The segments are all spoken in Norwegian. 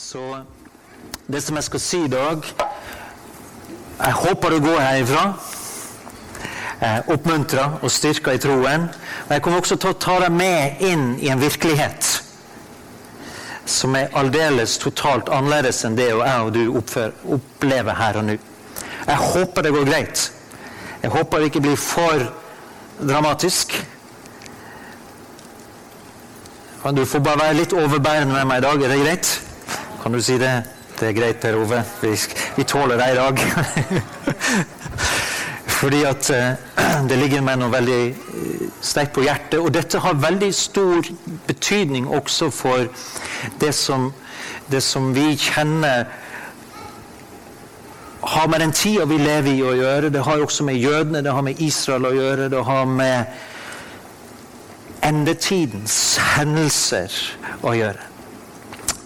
Så det som jeg skal si i dag Jeg håper du går herifra eh, oppmuntra og styrka i troen. Men jeg kommer også til å ta deg med inn i en virkelighet som er aldeles totalt annerledes enn det jeg og du opplever her og nå. Jeg håper det går greit. Jeg håper det ikke blir for dramatisk. Du får bare være litt overbærende med meg i dag. Er det greit? Kan du si det? Det er greit, Per Ove. Vi, vi tåler deg i dag. Fordi at uh, det ligger meg noe veldig uh, sterkt på hjertet. Og dette har veldig stor betydning også for det som, det som vi kjenner har med den tida vi lever i å gjøre. Det har også med jødene, det har med Israel å gjøre. Det har med endetidens hendelser å gjøre.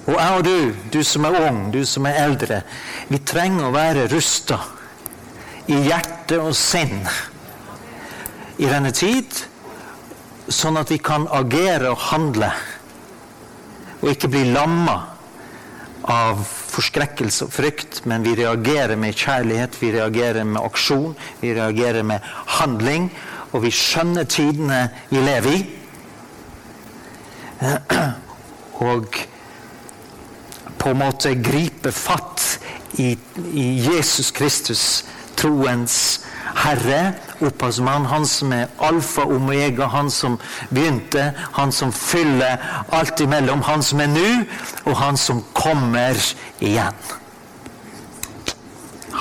Og jeg og du, du som er ung, du som er eldre, vi trenger å være rusta i hjerte og sinn i denne tid, sånn at vi kan agere og handle, og ikke bli lamma av forskrekkelse og frykt, men vi reagerer med kjærlighet, vi reagerer med aksjon, vi reagerer med handling, og vi skjønner tidene vi lever i. Og på en måte gripe fatt i, i Jesus Kristus, troens Herre, opphavsmann, han som er alfa og omega, han som begynte, han som fyller alt imellom, han som er nå, og han som kommer igjen.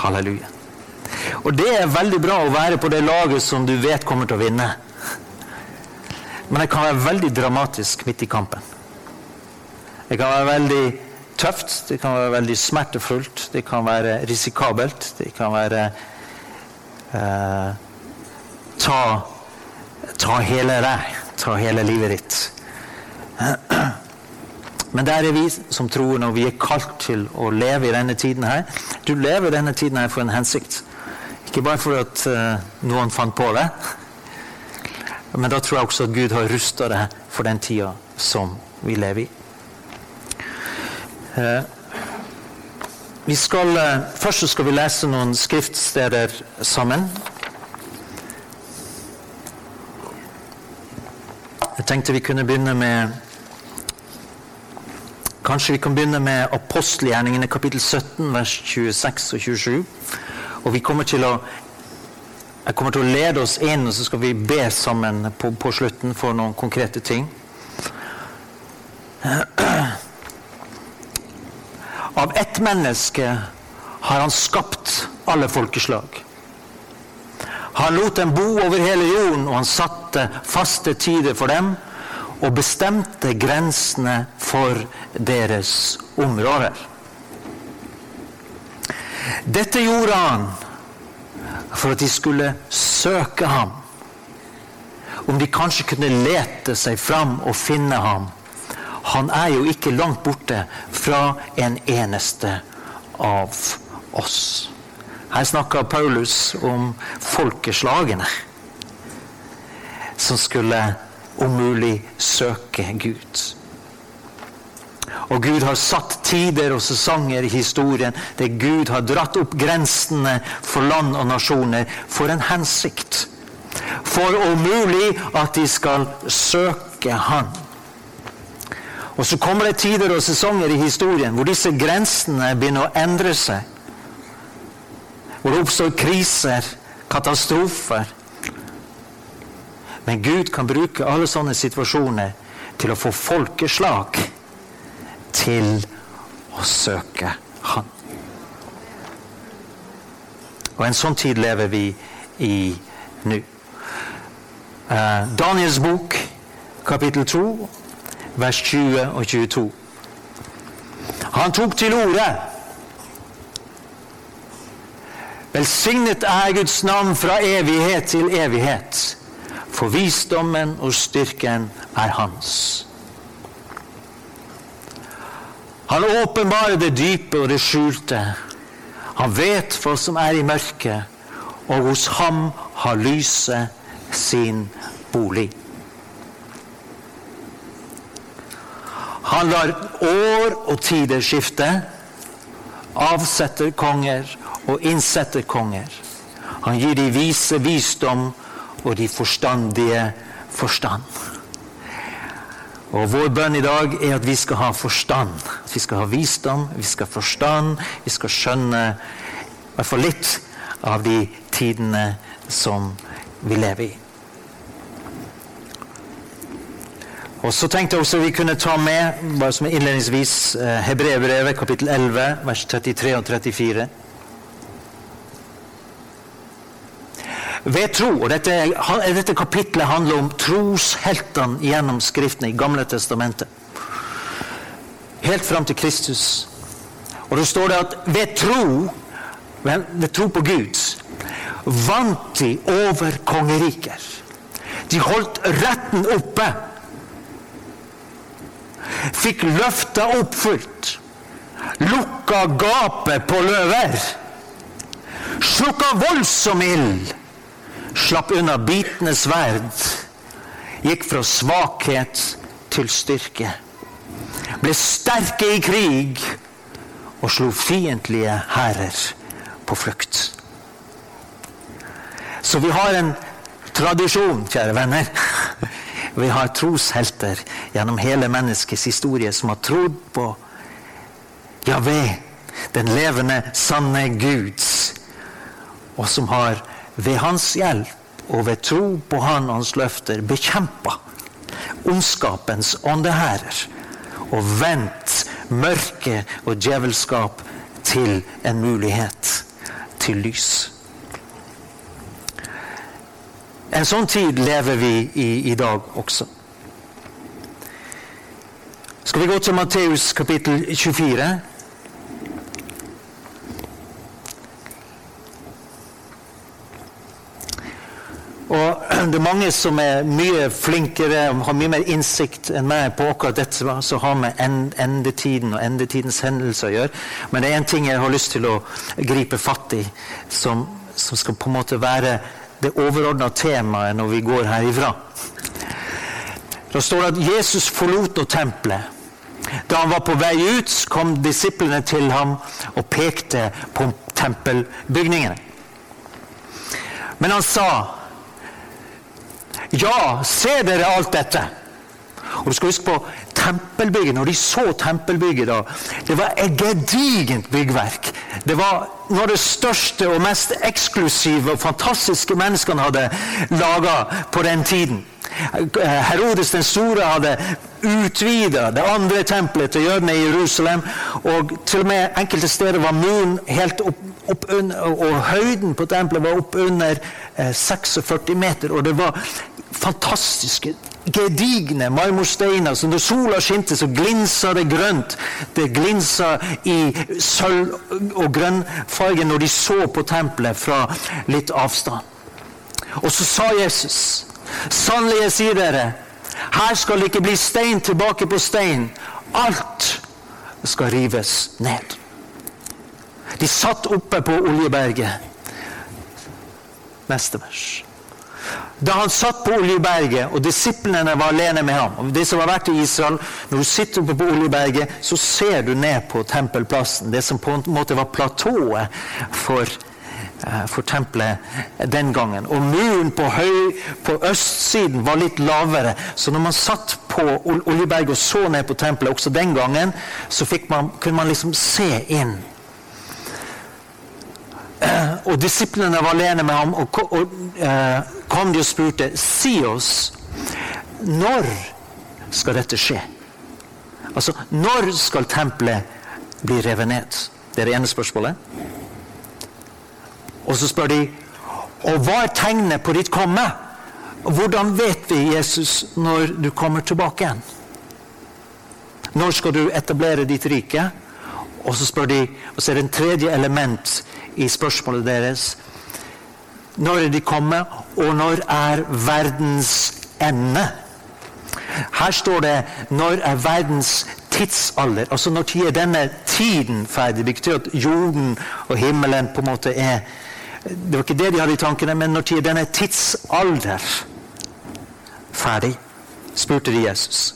Halleluja. Og det er veldig bra å være på det laget som du vet kommer til å vinne. Men det kan være veldig dramatisk midt i kampen. Det kan være veldig tøft, det kan være veldig smertefullt, det kan være risikabelt. Det kan være eh, ta, ta hele deg, ta hele livet ditt. Men der er vi som tror når vi er kalt til å leve i denne tiden her. Du lever denne tiden her for en hensikt. Ikke bare for at eh, noen fant på det, men da tror jeg også at Gud har rusta deg for den tida som vi lever i. Eh, skal, eh, først skal vi lese noen skriftsteder sammen. Jeg tenkte vi kunne begynne med Kanskje vi kan begynne med apostelgjerningene kapittel 17, vers 26 og 27. Og vi kommer til å jeg kommer til å lede oss inn, og så skal vi be sammen på, på slutten for noen konkrete ting. Av ett menneske har han skapt alle folkeslag. Han lot dem bo over hele jorden, og han satte faste tider for dem og bestemte grensene for deres områder. Dette gjorde han for at de skulle søke ham. Om de kanskje kunne lete seg fram og finne ham han er jo ikke langt borte fra en eneste av oss. Her snakker Paulus om folkeslagene som skulle om mulig søke Gud. Og Gud har satt tider og sesonger i historien der Gud har dratt opp grensene for land og nasjoner for en hensikt. For om mulig at de skal søke Han. Og så kommer det tider og sesonger i historien hvor disse grensene begynner å endre seg. Hvor det oppstår kriser, katastrofer. Men Gud kan bruke alle sånne situasjoner til å få folkeslag til å søke Han. Og en sånn tid lever vi i nå. Uh, Daniels bok, kapittel 2 vers 20 og 22. Han tok til orde. Velsignet er Guds navn fra evighet til evighet, for visdommen og styrken er hans. Han åpenbarer det dype og det skjulte. Han vet hva som er i mørket, og hos ham har lyset sin bolig. Han lar år og tider skifte, avsetter konger og innsetter konger. Han gir de vise visdom og de forstandige forstand. Og Vår bønn i dag er at vi skal ha forstand. Vi skal ha visdom, vi skal ha forstand, vi skal skjønne i hvert fall litt av de tidene som vi lever i. Og så tenkte jeg også vi kunne ta med bare som innledningsvis Hebrevbrevet, Hebreerbrevet kapittel 11, vers 33 og 34. Ved tro, og dette, dette kapitlet handler om trosheltene gjennom Skriftene i Gamle testamentet. Helt fram til Kristus. Og da står det at ved tro, ved tro på Gud, vant de over kongeriker. De holdt retten oppe fikk løfta oppfylt, lukka gapet på løver, slukka voldsom ild, slapp unna bitende sverd, gikk fra svakhet til styrke, ble sterke i krig og slo fiendtlige hærer på flukt. Så vi har en tradisjon, kjære venner. Vi har troshelter gjennom hele menneskets historie som har trodd på Javé, den levende, sanne Guds, og som har ved hans hjelp og ved tro på han og hans løfter bekjempa ondskapens åndehærer og vendt mørke og djevelskap til en mulighet til lys. En sånn tid lever vi i i dag også. Skal vi gå til Matteus kapittel 24? Og Det er mange som er mye flinkere og har mye mer innsikt enn meg på akkurat dette som har med endetiden og endetidens hendelser å gjøre. Men det er én ting jeg har lyst til å gripe fatt i, som, som skal på en måte være det overordna temaet når vi går herifra. Da står det at Jesus forlot nå tempelet. Da han var på vei ut, kom disiplene til ham og pekte på tempelbygningene. Men han sa, 'Ja, ser dere alt dette?' Og du skal huske på tempelbygget, Når de så tempelbygget da, Det var et gedigent byggverk. Det var noe av det største og mest eksklusive og fantastiske menneskene hadde laga på den tiden. Herodes den store hadde utvida det andre tempelet til jødene i Jerusalem. Og til og med enkelte steder var muren helt opp, opp under, og høyden på tempelet var opp under eh, 46 meter. Og det var fantastiske gedigne marmorsteiner. Så når sola skinte, så glinsa det grønt. Det glinsa i sølv- og grønnfarge når de så på tempelet fra litt avstand. Og så sa Jesus, sannelig jeg sier dere, her skal det ikke bli stein tilbake på stein. Alt skal rives ned. De satt oppe på Oljeberget. Neste vers. Da han satt på Oljeberget, og disiplene var alene med ham og de som har vært i Israel, Når du sitter oppe på Oljeberget, så ser du ned på tempelplassen. Det som på en måte var platået for, eh, for tempelet den gangen. Og muren på, høy, på østsiden var litt lavere. Så når man satt på Oljeberget og så ned på tempelet også den gangen, så man, kunne man liksom se inn og disiplene var alene med ham, og, eh, kom de og spurte Si oss, når skal dette skje? Altså, når skal tempelet bli revet ned? Det er det ene spørsmålet. Og så spør de Og hva er tegnet på ditt komme? Hvordan vet vi, Jesus, når du kommer tilbake igjen? Når skal du etablere ditt rike? Og så spør de, og så er det en tredje element i spørsmålet deres. Når er de kommet, og når er verdens ende? Her står det 'når er verdens tidsalder'? Altså når er denne tiden ferdig? Det betyr at jorden og himmelen på en måte er Det var ikke det de hadde i tankene, men når er denne tidsalder ferdig? spurte de Jesus.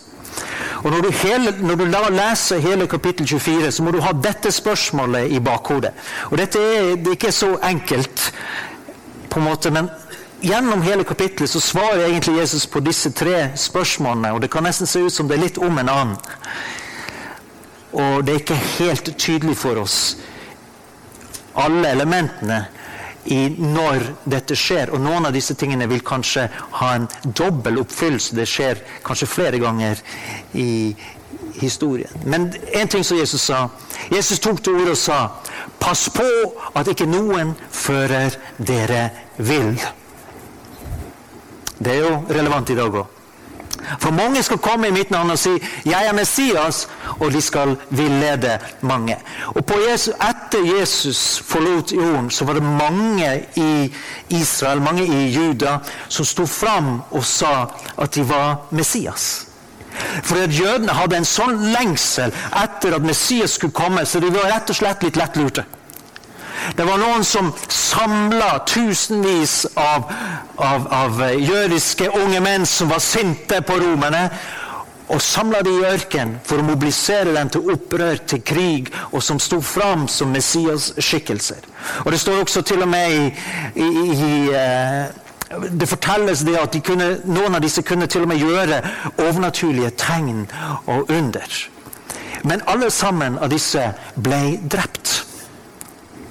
Og Når du, hele, når du leser hele kapittel 24, så må du ha dette spørsmålet i bakhodet. Og Dette er, det er ikke så enkelt, på en måte, men gjennom hele kapittelet så svarer egentlig Jesus på disse tre spørsmålene. Og det kan nesten se ut som det er litt om en annen. Og det er ikke helt tydelig for oss alle elementene i når dette skjer. Og noen av disse tingene vil kanskje ha en dobbel oppfyllelse. Det skjer kanskje flere ganger i historien. Men en ting som Jesus sa Jesus tok til orde og sa Pass på at ikke noen fører dere vill. Det er jo relevant i dag òg. For mange skal komme i mitt navn og si 'Jeg er Messias', og de skal villede mange. Og Jesus, Etter Jesus forlot jorden, så var det mange i Israel, mange i Juda, som sto fram og sa at de var Messias. For at jødene hadde en sånn lengsel etter at Messias skulle komme, så de var rett og slett litt lettlurte. Det var noen som samla tusenvis av, av, av, jødiske unge menn som var sinte på romerne, og samla de i ørkenen for å mobilisere dem til opprør, til krig, og som sto fram som Messias-skikkelser. Og Det står også til og med i, i, i uh, det fortelles det at de kunne, noen av disse kunne til og med gjøre overnaturlige tegn og under. Men alle sammen av disse ble drept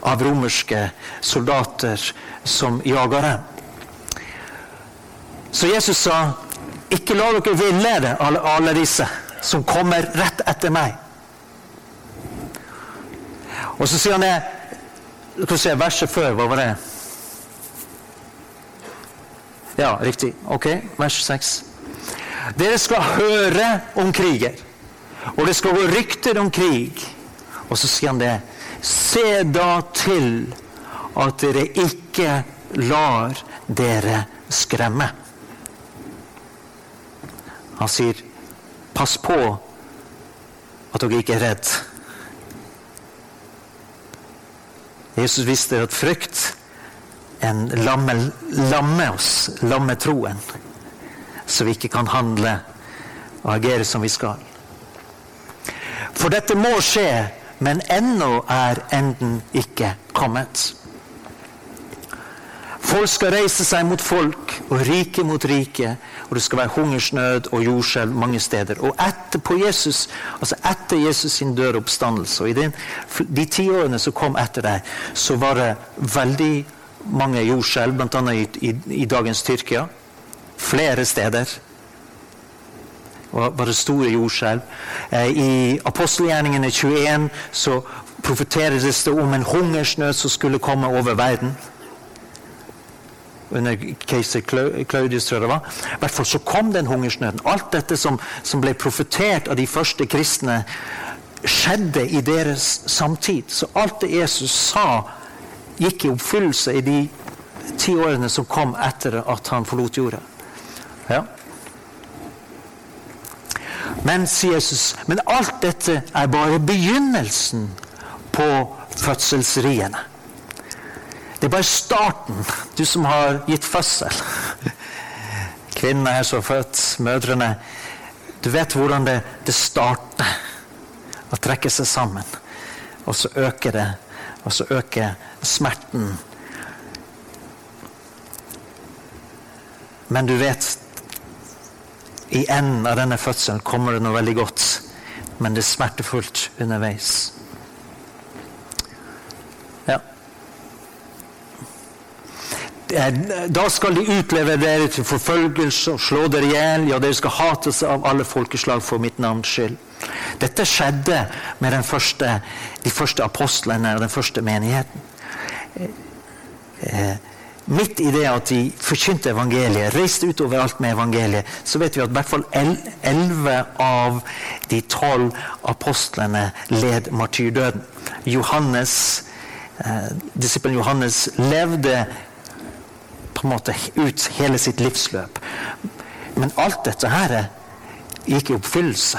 av romerske soldater som jager dem. Så Jesus sa, 'Ikke la dere villede, alle, alle disse som kommer rett etter meg'. Og så sier han det Skal se, Verset før, hva var det? Ja, riktig. Ok, vers 6. Dere skal høre om kriger, og det skal gå rykter om krig. Og så sier han det. Se da til at dere ikke lar dere skremme. Han sier, 'Pass på at dere ikke er redd'. Jesus visste at frykt en lammer lamme oss, lamme troen, så vi ikke kan handle og agere som vi skal. For dette må skje men ennå er enden ikke kommet. Folk skal reise seg mot folk, og rike mot rike. Og det skal være hungersnød og jordskjelv mange steder. Og etter, Jesus, altså etter Jesus sin død og oppstandelse, og i den, de ti årene som kom etter det, så var det veldig mange jordskjelv, bl.a. I, i, i dagens Tyrkia. Flere steder var det store jordskjelv. Eh, I apostelgjerningene 21 så profeteres det om en hungersnød som skulle komme over verden. Under keiser Claudius, tror jeg det var. I hvert fall så kom den hungersnøden. Alt dette som, som ble profetert av de første kristne, skjedde i deres samtid. Så alt det Jesus sa, gikk i oppfyllelse i de ti årene som kom etter at han forlot jorda. Ja. Men, sier Jesus, men alt dette er bare begynnelsen på fødselsriene. Det er bare starten, du som har gitt fødsel. Kvinnene er så født, mødrene. Du vet hvordan det, det starter. Å trekke seg sammen. Og så øker det, og så øker smerten. Men du vet i enden av denne fødselen kommer det noe veldig godt, men det er smertefullt underveis. Ja. Da skal de utleve dere til forfølgelse og slå dere i hjel. Ja, dere skal hates av alle folkeslag for mitt navns skyld. Dette skjedde med første, de første apostlene og den første menigheten. Midt i det at de forkynte evangeliet, reiste ut overalt med evangeliet, så vet vi at i hvert fall elleve av de tolv apostlene led martyrdøden. Johannes, eh, Disippelen Johannes levde på en måte ut hele sitt livsløp. Men alt dette her gikk i oppfyllelse.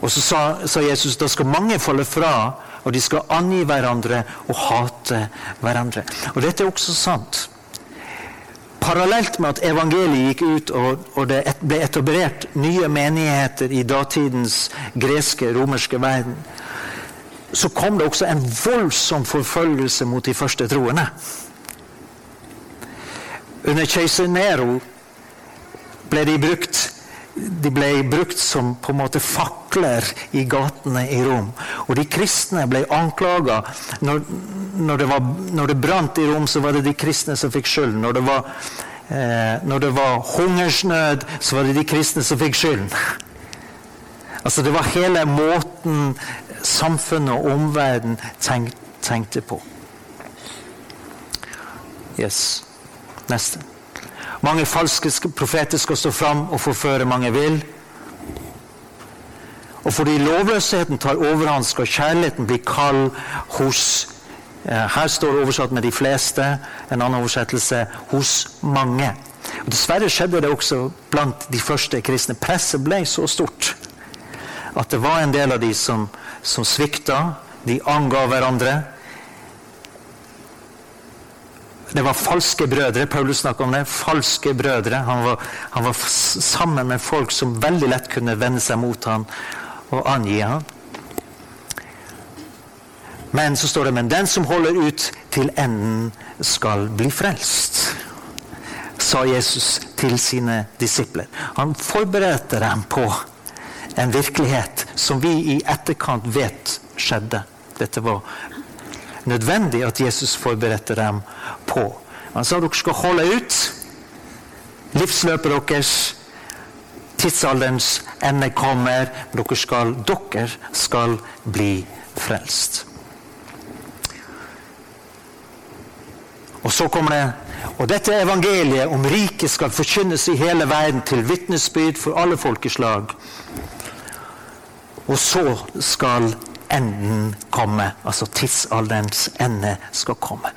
Og så sa, sa Jesus da skal mange falle fra og de skal angi hverandre og hate hverandre. Og dette er også sant. parallelt med at evangeliet gikk ut og, det ble etablert nye menigheter i datidens greske, romerske verden, så kom det også en voldsom forfølgelse mot de første troende. Under keiser Nero ble de brukt de ble brukt som på en måte fakler i gatene i Rom. Og de kristne ble anklaga. Når, når, det når det brant i Rom, så var det de kristne som fikk skylden. Når det var, eh, når det var hungersnød, så var det de kristne som fikk skylden. Altså Det var hele måten samfunnet og omverdenen tenk, tenkte på. Yes. Neste. Mange falske profeter skal stå fram og forføre mange vil. Og fordi lovløsheten tar overhånd, skal kjærligheten bli kald hos eh, Her står oversatt med 'de fleste', en annen oversettelse 'hos mange'. Og Dessverre skjedde det også blant de første kristne. Presset ble så stort at det var en del av de som, som svikta. De angav hverandre. Det var falske brødre. Paulus snakka om det. Falske brødre. Han var, han var, sammen med folk som veldig lett kunne vende seg mot ham og angi ham. Men så står det men den som holder ut til enden, skal bli frelst, sa Jesus til sine disipler. Han forberedte dem på en virkelighet som vi i etterkant vet skjedde. Dette var nødvendig at Jesus forberedte dem på. Han sa dere skal holde ut. Livsløpet deres, tidsalderens ende kommer. Men dere skal, dere skal bli frelst. Og så kommer det og dette evangeliet om riket skal forkynnes i hele verden til vitnesbyrd for alle folkeslag. Og så skal enden komme. Altså tidsalderens ende skal komme.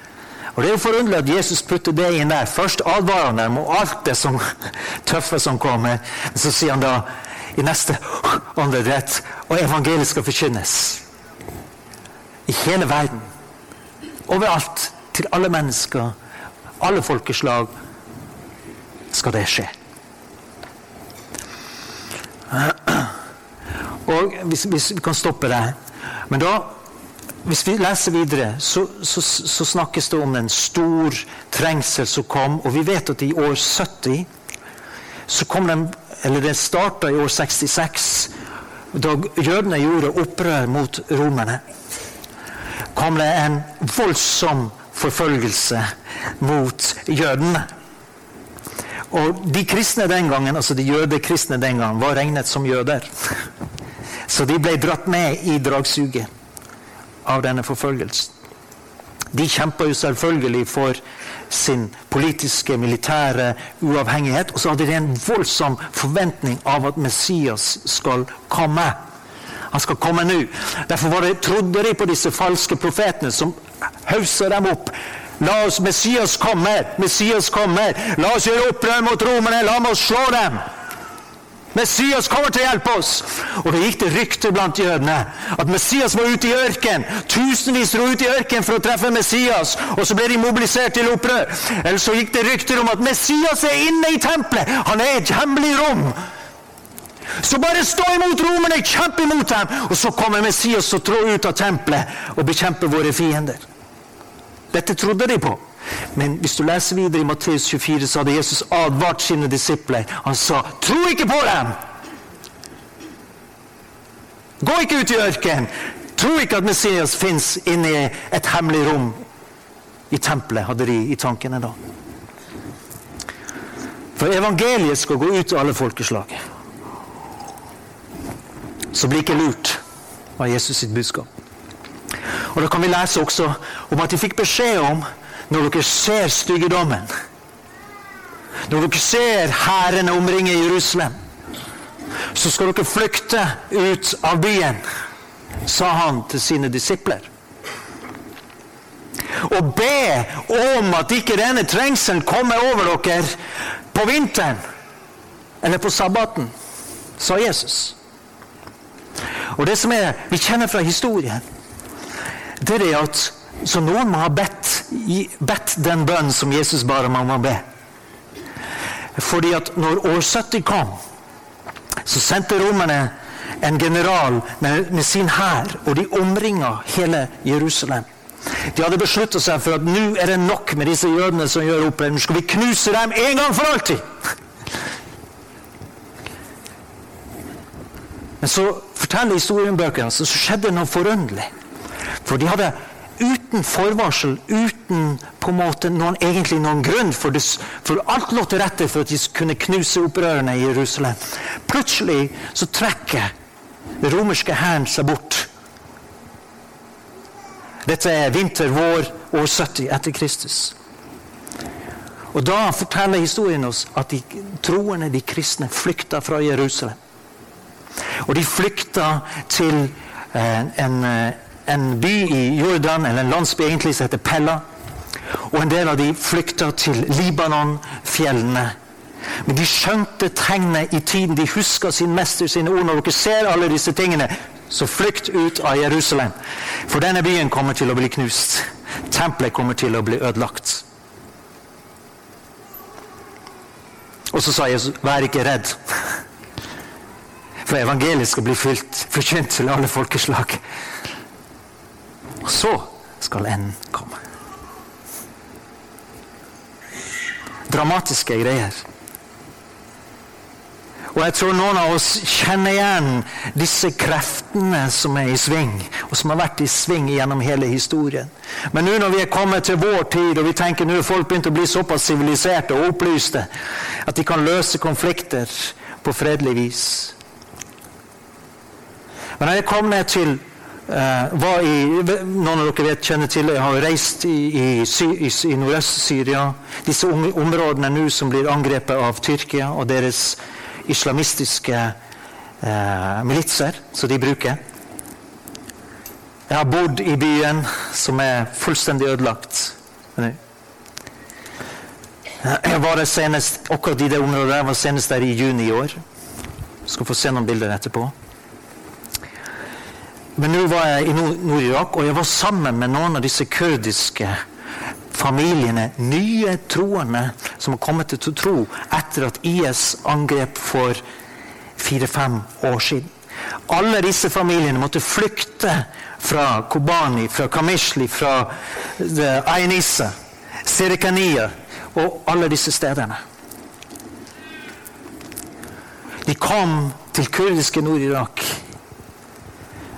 Og Det er jo forunderlig at Jesus putter det inn der. Først advarer han dem om alt det som, tøffe som kommer. Så sier han da i neste åndedrett og evangeliet skal forkynnes. I hele verden. Overalt. Til alle mennesker. Alle folkeslag skal det skje. Og hvis, hvis vi kan stoppe der Men da hvis vi leser videre, så, så, så, snakkes det om en stor trengsel som kom. Og vi vet at i år 70 så kom den, eller Det starta i år 66, da jødene gjorde opprør mot romerne. kom det en voldsom forfølgelse mot jødene. Og de kristne den gangen, altså de jødekristne den gangen var regnet som jøder. Så de ble dratt med i dragsuget av denne forfølgelsen. De kjempa jo selvfølgelig for sin politiske, militære uavhengighet. Og så hadde de en voldsom forventning av at Messias skal komme. Han skal komme nå. Derfor det, trodde de på disse falske profetene som haussa dem opp. La oss, Messias kommer! Messias kommer! La oss gjøre opprør mot romerne! La oss slå dem! Messias kommer til å hjelpe oss! Og det gikk det rykter blant jødene at Messias var ute i ørken. Tusenvis dro ut i ørken for å treffe Messias, og så ble de mobilisert til opprør. Eller så gikk det rykter om at Messias er inne i tempelet! Han er i et hemmelig rom! Så bare stå imot romerne, kjemp imot dem! Og så kommer Messias og trår ut av tempelet og bekjemper våre fiender. Dette trodde de på. Men hvis du leser videre i Matteus 24, så hadde Jesus advart sine disipler. Han sa, 'Tro ikke på dem!' Gå ikke ut i ørkenen. Tro ikke at Messias fins inne i et hemmelig rom i tempelet, hadde de i tankene da. For evangeliet skal gå ut til alle folkeslag. Så bli ikke lurt, av Jesus sitt budskap. Og Da kan vi lese også om at de fikk beskjed om når dere ser styggedommen, når dere ser hærene omringe Jerusalem, så skal dere flykte ut av byen, sa han til sine disipler. Og be om at ikke denne trengselen kommer over dere på vinteren eller på sabbaten, sa Jesus. Og det som er, vi kjenner fra historien, det er at så noen må ha bedt, bedt den bønnen som Jesus bare man må be. Fordi at når år 70 kom, så sendte romerne en general med, med sin hær, og de omringa hele Jerusalem. De hadde besluttet seg for at nå er det nok med disse jødene som gjør opprør. Nå skal vi knuse dem en gang for alltid! Men så forteller historiebøkene så skjedde noe forunderlig. For de hadde uten forvarsel, uten på en måte noen, egentlig noen grunn for, det, for alt lå til rette for at de kunne knuse opprørerne i Jerusalem. Plutselig så trekker den romerske hæren seg bort. Dette er vinter, vår, år 70 etter Kristus. Og Da forteller historien oss at de troende, de kristne, flykta fra Jerusalem. Og de flykta til en, en, eh, en, by i Jordan, eller en landsby egentlig som heter Pella. Og en del av de flykta til Libanon-fjellene. Men de skjønte tegnet i tiden. De huska sin mester sine ord. Når dere ser alle disse tingene, så flykt ut av Jerusalem. For denne byen kommer til å bli knust. Tempelet kommer til å bli ødelagt. Og så sa Jesus, vær ikke redd. For evangeliet skal bli fylt, forkynt til alle folkeslag. Og så skal enden komme. Dramatiske greier. Og jeg tror noen av oss kjenner igjen disse kreftene som er i sving, og som har vært i sving gjennom hele historien. Men nå når vi er kommet til vår tid, og vi tenker nå folk begynt å bli såpass siviliserte og opplyste at de kan løse konflikter på fredelig vis, men jeg kom ned til var i, Noen av dere vet, kjenner til Jeg har reist i, i, i, i Nordøst-Syria. Disse områdene nå som blir angrepet av Tyrkia og deres islamistiske eh, militser som de bruker. Jeg har bodd i byen, som er fullstendig ødelagt. Jeg var der senest, akkurat i det området jeg var senest der i juni i år. Skal få se noen bilder etterpå. Men nå var jeg i Nord-Irak, og jeg var sammen med noen av disse kurdiske familiene, nye troende, som har kommet til å tro etter at IS angrep for fire-fem år siden. Alle disse familiene måtte flykte fra Kobani, fra Kamishli, fra Ainissa, Sirikania og alle disse stedene. De kom til kurdiske Nord-Irak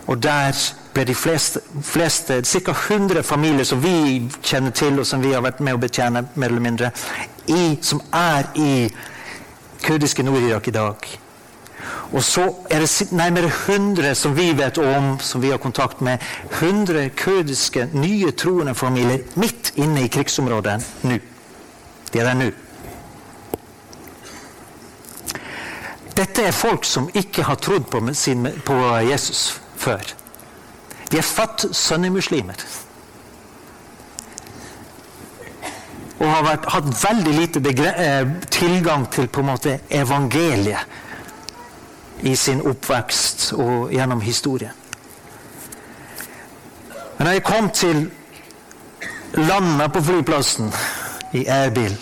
og der ble de fleste, fleste ca. 100 familier som vi kjenner til, og som vi har vært med å betjene, mer eller mindre, i, som er i kurdiske Nord-Irak i dag. Og så er det nærmere 100 som vi vet om, som vi har kontakt med. 100 kurdiske nye troende familier midt inne i krigsområdet nå. De er der nå. Dette er folk som ikke har trodd på, sin, på Jesus før. De er født sunnimuslimer. Og har vært, hatt veldig lite eh, tilgang til på en måte evangeliet i sin oppvekst og gjennom historien. Men da jeg kom til landet på flyplassen i Erbil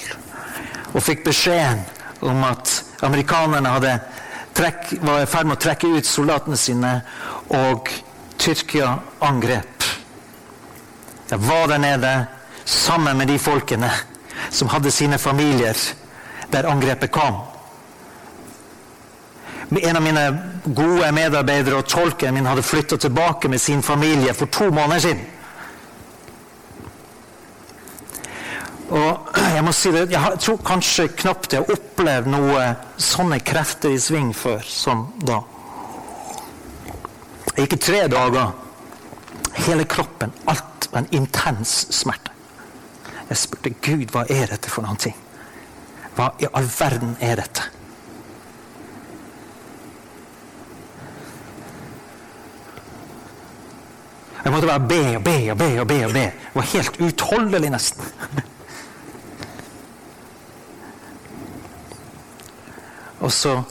og fikk beskjeden om at amerikanerne hadde trekk, var i ferd med å trekke ut soldatene sine og Tyrkia angrep. Jeg var der nede sammen med de folkene som hadde sine familier der angrepet kom. En av mine gode medarbeidere og tolken min hadde flytta tilbake med sin familie for to måneder siden. Og Jeg må si det, jeg tror kanskje knapt jeg har opplevd noe sånne krefter i sving før som da. Det gikk tre dager. Hele kroppen, alt var en intens smerte. Jeg spurte Gud hva er dette for noen ting. Hva i all verden er dette? Jeg måtte bare be og be og be. og be og be. Det var helt utholdelig, nesten. Og så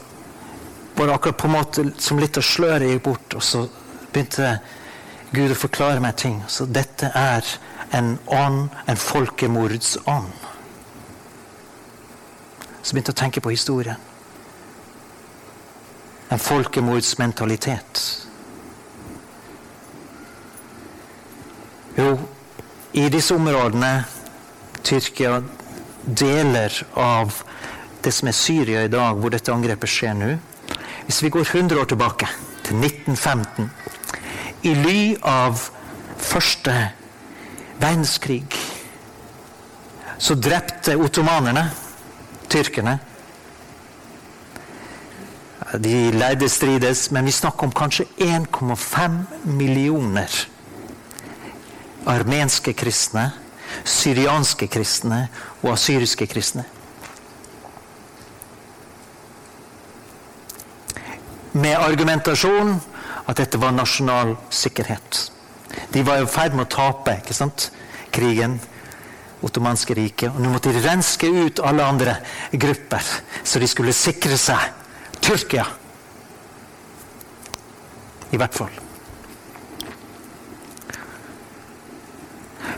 var det akkurat på en måte som litt av sløret gikk bort, og så begynte Gud å forklare meg ting. Så dette er en ånd, en folkemordsånd, Så begynte jeg å tenke på historien. En folkemordsmentalitet. Jo, i disse områdene, Tyrkia, deler av det som er Syria i dag, hvor dette angrepet skjer nå Hvis vi går 100 år tilbake, til 1915, i ly av første verdenskrig, så drepte ottomanerne tyrkerne. De leide strides, men vi snakker om kanskje 1,5 millioner armenske kristne, syrianske kristne og asyriske kristne. Med argumentasjon at dette var nasjonal sikkerhet. De var i ferd med å tape ikke sant? krigen, ottomanske riket. Og nå måtte de renske ut alle andre grupper, så de skulle sikre seg Tyrkia. I hvert fall.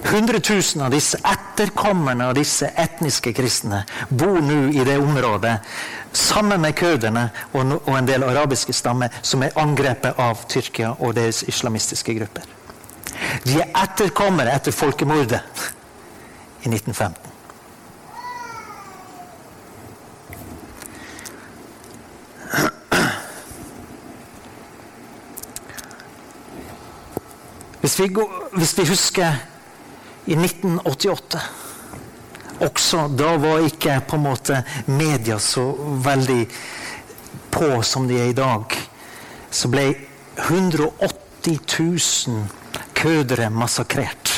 100 000 av disse etterkommerne av disse etniske kristne bor nå i det området sammen med kurderne og en del arabiske stammer som er angrepet av Tyrkia og deres islamistiske grupper. De er etterkommere etter folkemordet i 1915. Hvis vi, går, hvis vi husker i 1988 også da var ikke på en måte media så veldig på som de er i dag. Så ble 180 000 kødere massakrert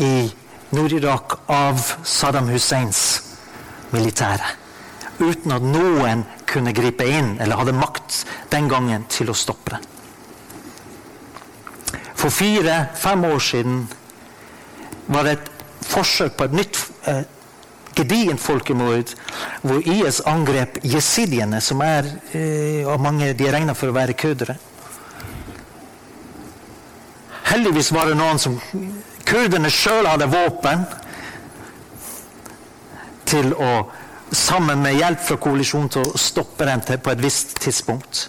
i Nord-Irak av Saddam Husseins militære. Uten at noen kunne gripe inn eller hadde makt den gangen til å stoppe det. For fire-fem år siden var det et forsøk på et nytt eh, gedigent folkemord, hvor IS angrep jesidiene, som er eh, av mange de er regna for å være kurdere. Heldigvis var det noen som Kurderne sjøl hadde våpen til å, sammen med hjelp fra koalisjonen, til å stoppe dem på et visst tidspunkt.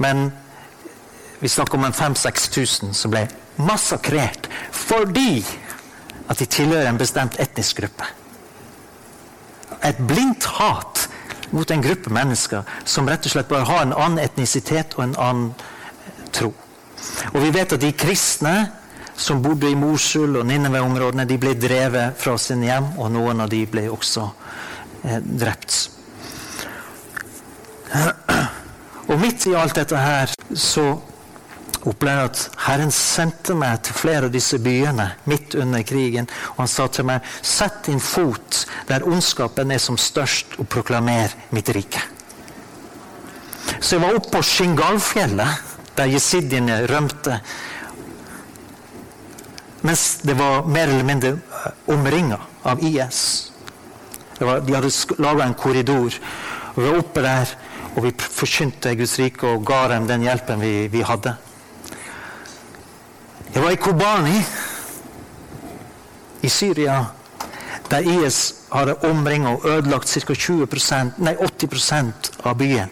Men vi snakker om en 5000-6000 som ble massakrert fordi at de tilhører en bestemt etnisk gruppe. Et blindt hat mot en gruppe mennesker som rett og slett bare har en annen etnisitet og en annen tro. Og vi vet at de kristne som bodde i Mosul og Nineve-områdene, de ble drevet fra sine hjem, og noen av de ble også eh, drept. Og midt i alt dette her så opplever at Herren sendte meg til flere av disse byene midt under krigen. Og han sa til meg sett din fot der ondskapen er som størst, og proklamer mitt rike. Så jeg var oppe på Shingalfjellet, der jesidiene rømte. Mens det var mer eller mindre omringa av IS. Var, de hadde laga en korridor. Og vi var oppe der, og vi forkynte Guds rike og ga dem den hjelpen vi, vi hadde. Jeg var i Kobani i Syria, der IS hadde omringa og ødelagt ca. 80% av byen.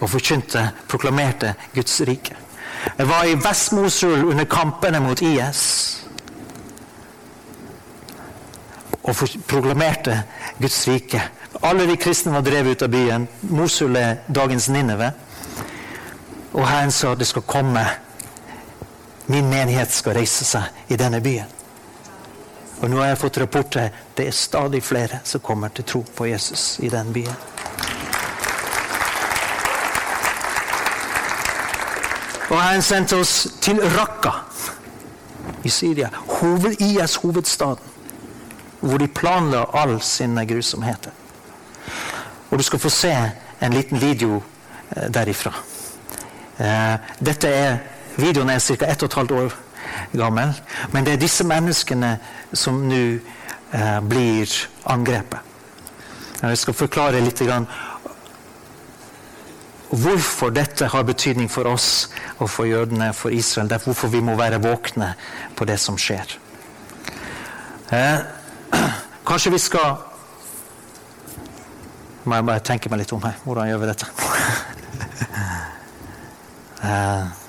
Og forkynte, proklamerte Guds rike. Jeg var i Vest-Mosul under kampene mot IS. Og proklamerte Guds rike. Alle de kristne var drevet ut av byen. Mosul er dagens Nineve. Og Herren sa det skal komme Min menighet skal reise seg i denne byen. Og nå har jeg fått rapporter det er stadig flere som kommer til tro på Jesus i den byen. Og han sendte oss til Raqqa i Syria, hoved, IS hovedstaden, hvor de planla all sine grusomheter. Og du skal få se en liten video eh, derifra. Eh, dette er Videoen er ca. 1 12 år gammel. Men det er disse menneskene som nå eh, blir angrepet. Jeg skal forklare litt hvorfor dette har betydning for oss og for jødene, for Israel. Det er hvorfor vi må være våkne på det som skjer. Eh, kanskje vi skal må jeg bare tenke meg litt om her. Hvordan gjør vi dette? uh,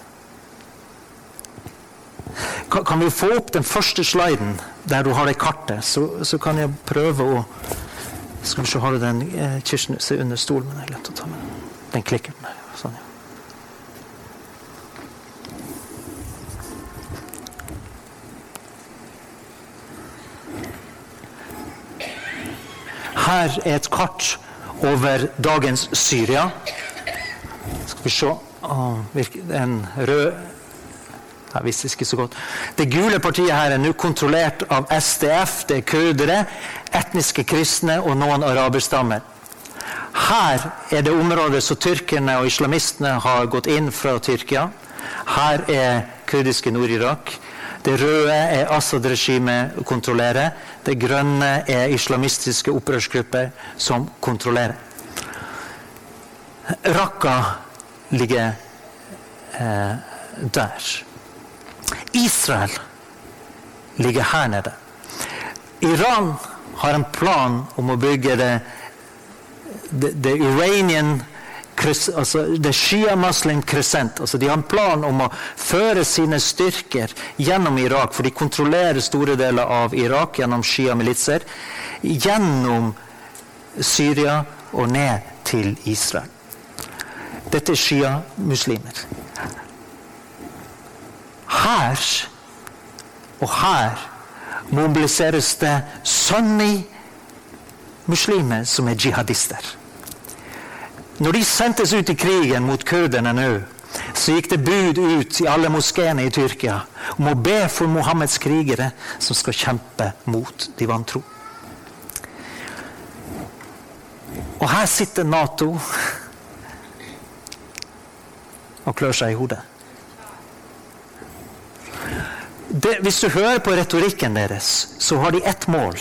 kan, vi få opp den første sliden der du har det kartet? Så, så kan jeg prøve å Skal vi se, har du den eh, kirsenuset under stolen? Men jeg er å ta med den klikker. Sånn, ja. Her er et kart over dagens Syria. Skal vi se En rød jeg visste ikke så godt. Det gule partiet her er nå kontrollert av SDF. Det er kurdere, etniske kristne og noen araberstammer. Her er det området som tyrkerne og islamistene har gått inn fra Tyrkia. Her er kurdiske Nord-Irak. Det røde er Assad-regimet kontrollerer. Det grønne er islamistiske opprørsgrupper som kontrollerer. Raqqa ligger eh, der. Israel ligger her nede. Iran har en plan om å bygge det, det, det Iranian altså det Shia-muslim crescent. Altså de har en plan om å føre sine styrker gjennom Irak, for de kontrollerer store deler av Irak gjennom Shia-militser. Gjennom Syria og ned til Israel. Dette er Shia-muslimer. Her og her mobiliseres det sunni-muslimer som er jihadister. Når de sendtes ut i krigen mot kurderne nå, så gikk det bud ut i alle moskeene i Tyrkia om å be for Mohammeds krigere som skal kjempe mot de vantro. Og her sitter Nato og klør seg i hodet. Det, hvis du hører på retorikken deres, så har de ett mål.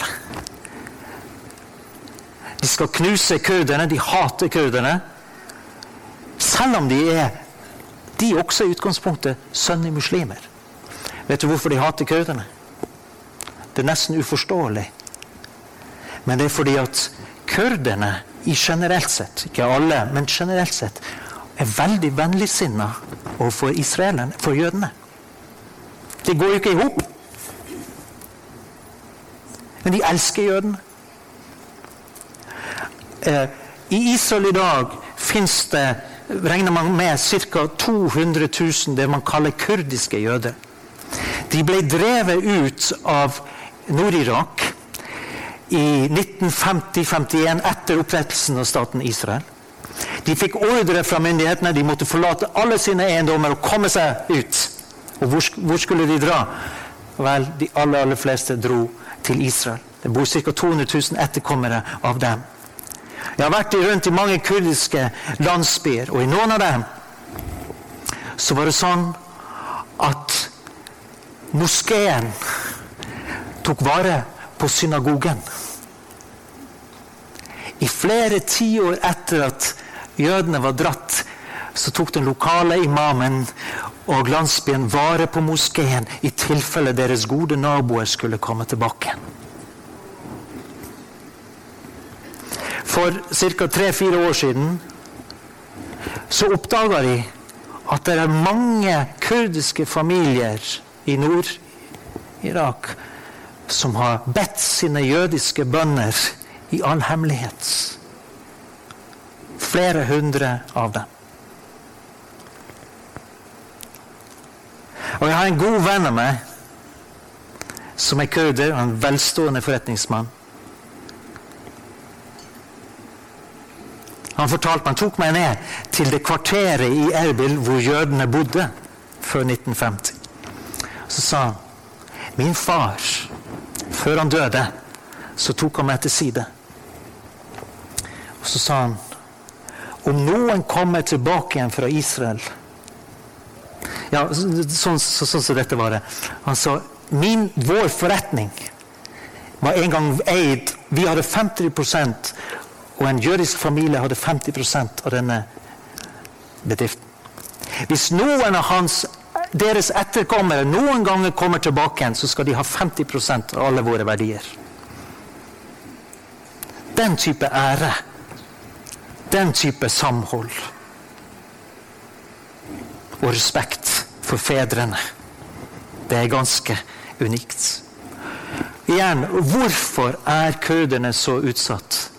De skal knuse kurderne. De hater kurderne. Selv om de er de også i utgangspunktet sunni-muslimer. Vet du hvorfor de hater kurderne? Det er nesten uforståelig. Men det er fordi at kurderne i generelt sett, ikke alle, men generelt sett, er veldig vennligsinna overfor israelerne, for jødene. Det går jo ikke i hop. Men de elsker jødene. Eh, I Israel i dag fins det regner man med ca. 200 000 det man kaller kurdiske jøder. De ble drevet ut av Nord-Irak i 1950-51 etter opprettelsen av staten Israel. De fikk ordre fra myndighetene. De måtte forlate alle sine eiendommer og komme seg ut. Og hvor, hvor skulle de dra? Vel, de aller, aller fleste dro til Israel. Det bor ca. 200 000 etterkommere av dem. Jeg har vært rundt i mange kurdiske landsbyer, og i noen av dem så var det sånn at moskeen tok vare på synagogen. I flere tiår etter at jødene var dratt, så tok den lokale imamen og landsbyen vare på moskeen i tilfelle deres gode naboer skulle komme tilbake. For ca. tre-fire år siden så oppdaga de at det er mange kurdiske familier i Nord-Irak som har bedt sine jødiske bønder i all hemmelighet. Flere hundre av dem. Og jeg har en god venn av meg som er kurder, en velstående forretningsmann. Han fortalte han tok meg ned til det kvarteret i Erbil hvor jødene bodde før 1950. Så sa han Min far, før han døde, så tok han meg til side. Og så sa han Om noen kommer tilbake igjen fra Israel Ja, sånn som så, så, så dette var det. Sa min, Vår forretning var en gang eid Vi hadde 50% og en jødisk familie hadde 50% av denne bedriften. Hvis noen av hans, deres etterkommere noen ganger kommer tilbake igjen, så skal de ha 50% av alle våre verdier. Den type ære den type samhold og respekt for fedrene, det er ganske unikt. Igjen, hvorfor er kurderne så utsatt?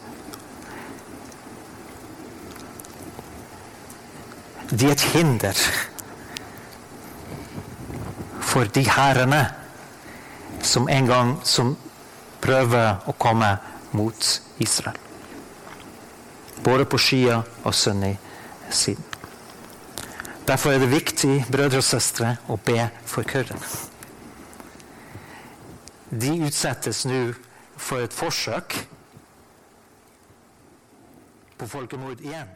De er et hinder for de hærene som en gang som prøver å komme mot Israel. Både på Shia- og Sunni-siden. Derfor er det viktig brødre og søstre, å be for kurderne. De utsettes nå for et forsøk på folkemord igjen.